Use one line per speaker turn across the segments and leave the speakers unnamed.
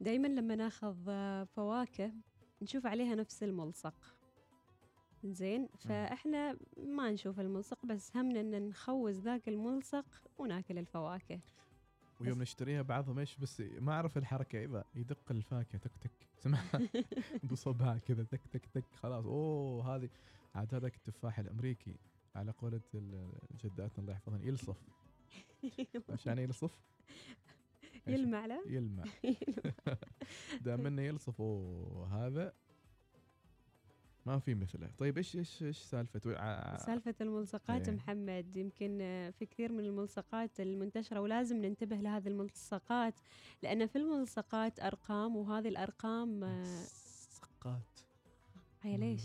دائما لما ناخذ آه، فواكه نشوف عليها نفس الملصق. زين؟ فإحنا ما نشوف الملصق بس همنا إن نخوز ذاك الملصق وناكل الفواكه.
ويوم نشتريها بعضهم إيش بس ما أعرف الحركة إذا يدق الفاكهة تك تك سمعها بصبعه كذا تك تك تك خلاص. أوه هذه عاد هذاك التفاح الأمريكي على قولة جداتنا الله يحفظهن يلصف. يعني يلصف؟
يلمع له؟
يلمع. دام انه يلصف اوه هذا. ما في مثله. طيب إيش إيش إيش سالفة؟ ع-
سالفة الملصقات
إيه.
محمد يمكن آه، في كثير من الملصقات المنتشرة ولازم ننتبه لهذه الملصقات لأن في الملصقات أرقام وهذه الأرقام آه،
سقات
هي ليش؟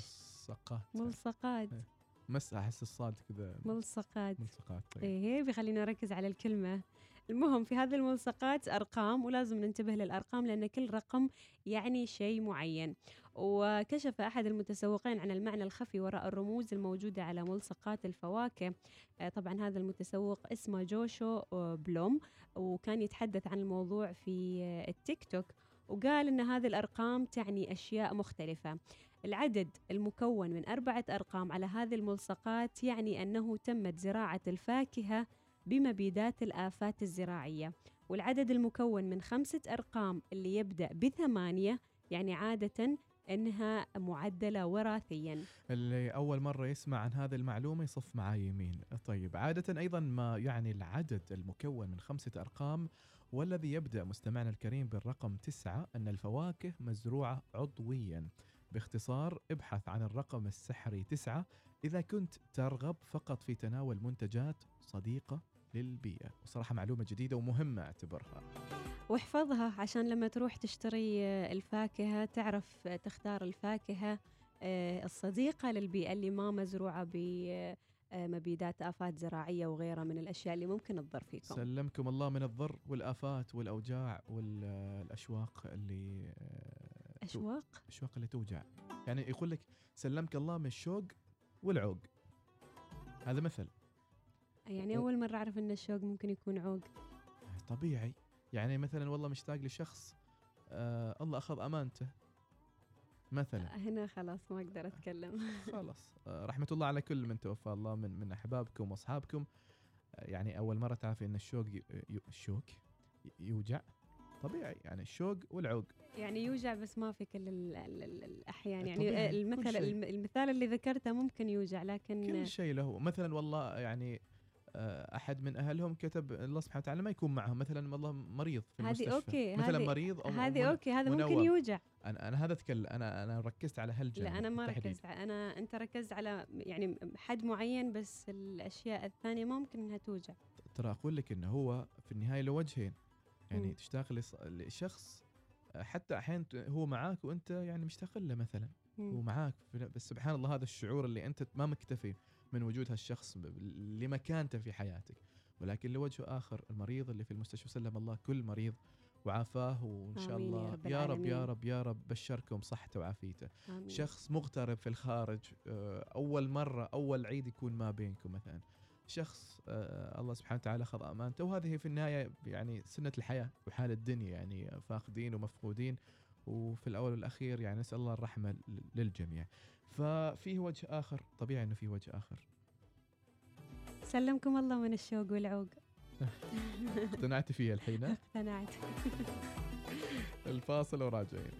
سقات
ملصقات.
إيه. مس أحس الصاد كذا.
ملصقات.
ملصقات طيب.
إيه بيخلينا نركز على الكلمة. المهم في هذه الملصقات أرقام ولازم ننتبه للأرقام لأن كل رقم يعني شيء معين. وكشف أحد المتسوقين عن المعنى الخفي وراء الرموز الموجودة على ملصقات الفواكه. آه، طبعا هذا المتسوق اسمه جوشو آه، بلوم وكان يتحدث عن الموضوع في آه، التيك توك. وقال أن هذه الأرقام تعني أشياء مختلفة. العدد المكون من أربعة أرقام على هذه الملصقات يعني أنه تمت زراعة الفاكهة بمبيدات الآفات الزراعية والعدد المكون من خمسة أرقام اللي يبدأ بثمانية يعني عادة أنها معدلة وراثيا.
اللي أول مرة يسمع عن هذه المعلومة يصف معاي يمين. طيب عادة أيضا ما يعني العدد المكون من خمسة أرقام والذي يبدأ مستمعنا الكريم بالرقم تسعة أن الفواكه مزروعة عضويا. باختصار ابحث عن الرقم السحري تسعة إذا كنت ترغب فقط في تناول منتجات صديقة. للبيئة. وصراحة معلومة جديدة ومهمة أعتبرها.
واحفظها عشان لما تروح تشتري آه، الفاكهة تعرف آه، تختار الفاكهة آه، الصديقة للبيئة اللي ما مزروعة بمبيدات آفات زراعية وغيرها من الأشياء اللي ممكن تضر فيكم.
سلمكم الله من الضر والآفات والأوجاع والأشواق اللي آه،
أشواق؟
الأشواق اللي توجع. يعني يقول لك سلمك الله من الشوق والعوق. هذا مثل.
يعني أول مرة أعرف أن الشوق ممكن يكون عوق.
طبيعي. يعني مثلا والله مشتاق لشخص آه الله أخذ أمانته مثلا.
هنا خلاص ما أقدر أتكلم.
خلاص. آه رحمة الله على كل من توفى الله من من أحبابكم وأصحابكم. آه يعني أول مرة تعرفي أن الشوق الشوق يوجع؟ طبيعي. يعني الشوق والعوق.
يعني يوجع بس ما في كل ال ال ال الأحيان يعني آه، المثل المثال اللي ذكرته ممكن يوجع لكن
كل شيء له. مثلا والله يعني آه، أحد من أهلهم كتب الله سبحانه وتعالى ما يكون معهم مثلا والله مريض في
هذه
المستشفى
okay،
مثلا مريض أو هذه
okay هذا ممكن. يوجع
أنا أنا هذا اتكلم أنا أنا ركزت على هالجانب
لا أنا ما. ركزت أنا أنت ركزت على يعني حد معين بس الأشياء الثانية ما ممكن إنها توجع
ترى أقول لك إنه هو في النهاية له وجهين يعني
مم.
تشتاق لشخص آه، حتى أحيانا هو معاك وأنت يعني مشتاق له مثلا
مم.
هو معاك بس سبحان الله هذا الشعور اللي أنت ما مكتفي من وجود هالشخص لمكانته في حياتك. ولكن لوجه آخر المريض اللي في المستشفى سلم الله كل مريض وعافاه وإن شاء
آمين يا
الله
رب
يا رب يا. رب يا رب بشركم صحته وعافيته.
آمين.
شخص مغترب في الخارج آه، أول مرة أول عيد يكون ما بينكم مثلا. شخص آه، الله سبحانه وتعالى خذ أمانته. وهذه في النهاية يعني سنة الحياة وحال الدنيا يعني فاقدين ومفقودين. وفي الأول والأخير يعني نسأل الله الرحمة للجميع. ففيه وجه آخر طبيعي إنه في وجه آخر.
سلمكم الله من الشوق والعوق.
اقتنعت فيه الحين؟
اقتنعت.
الفاصل وراجعين.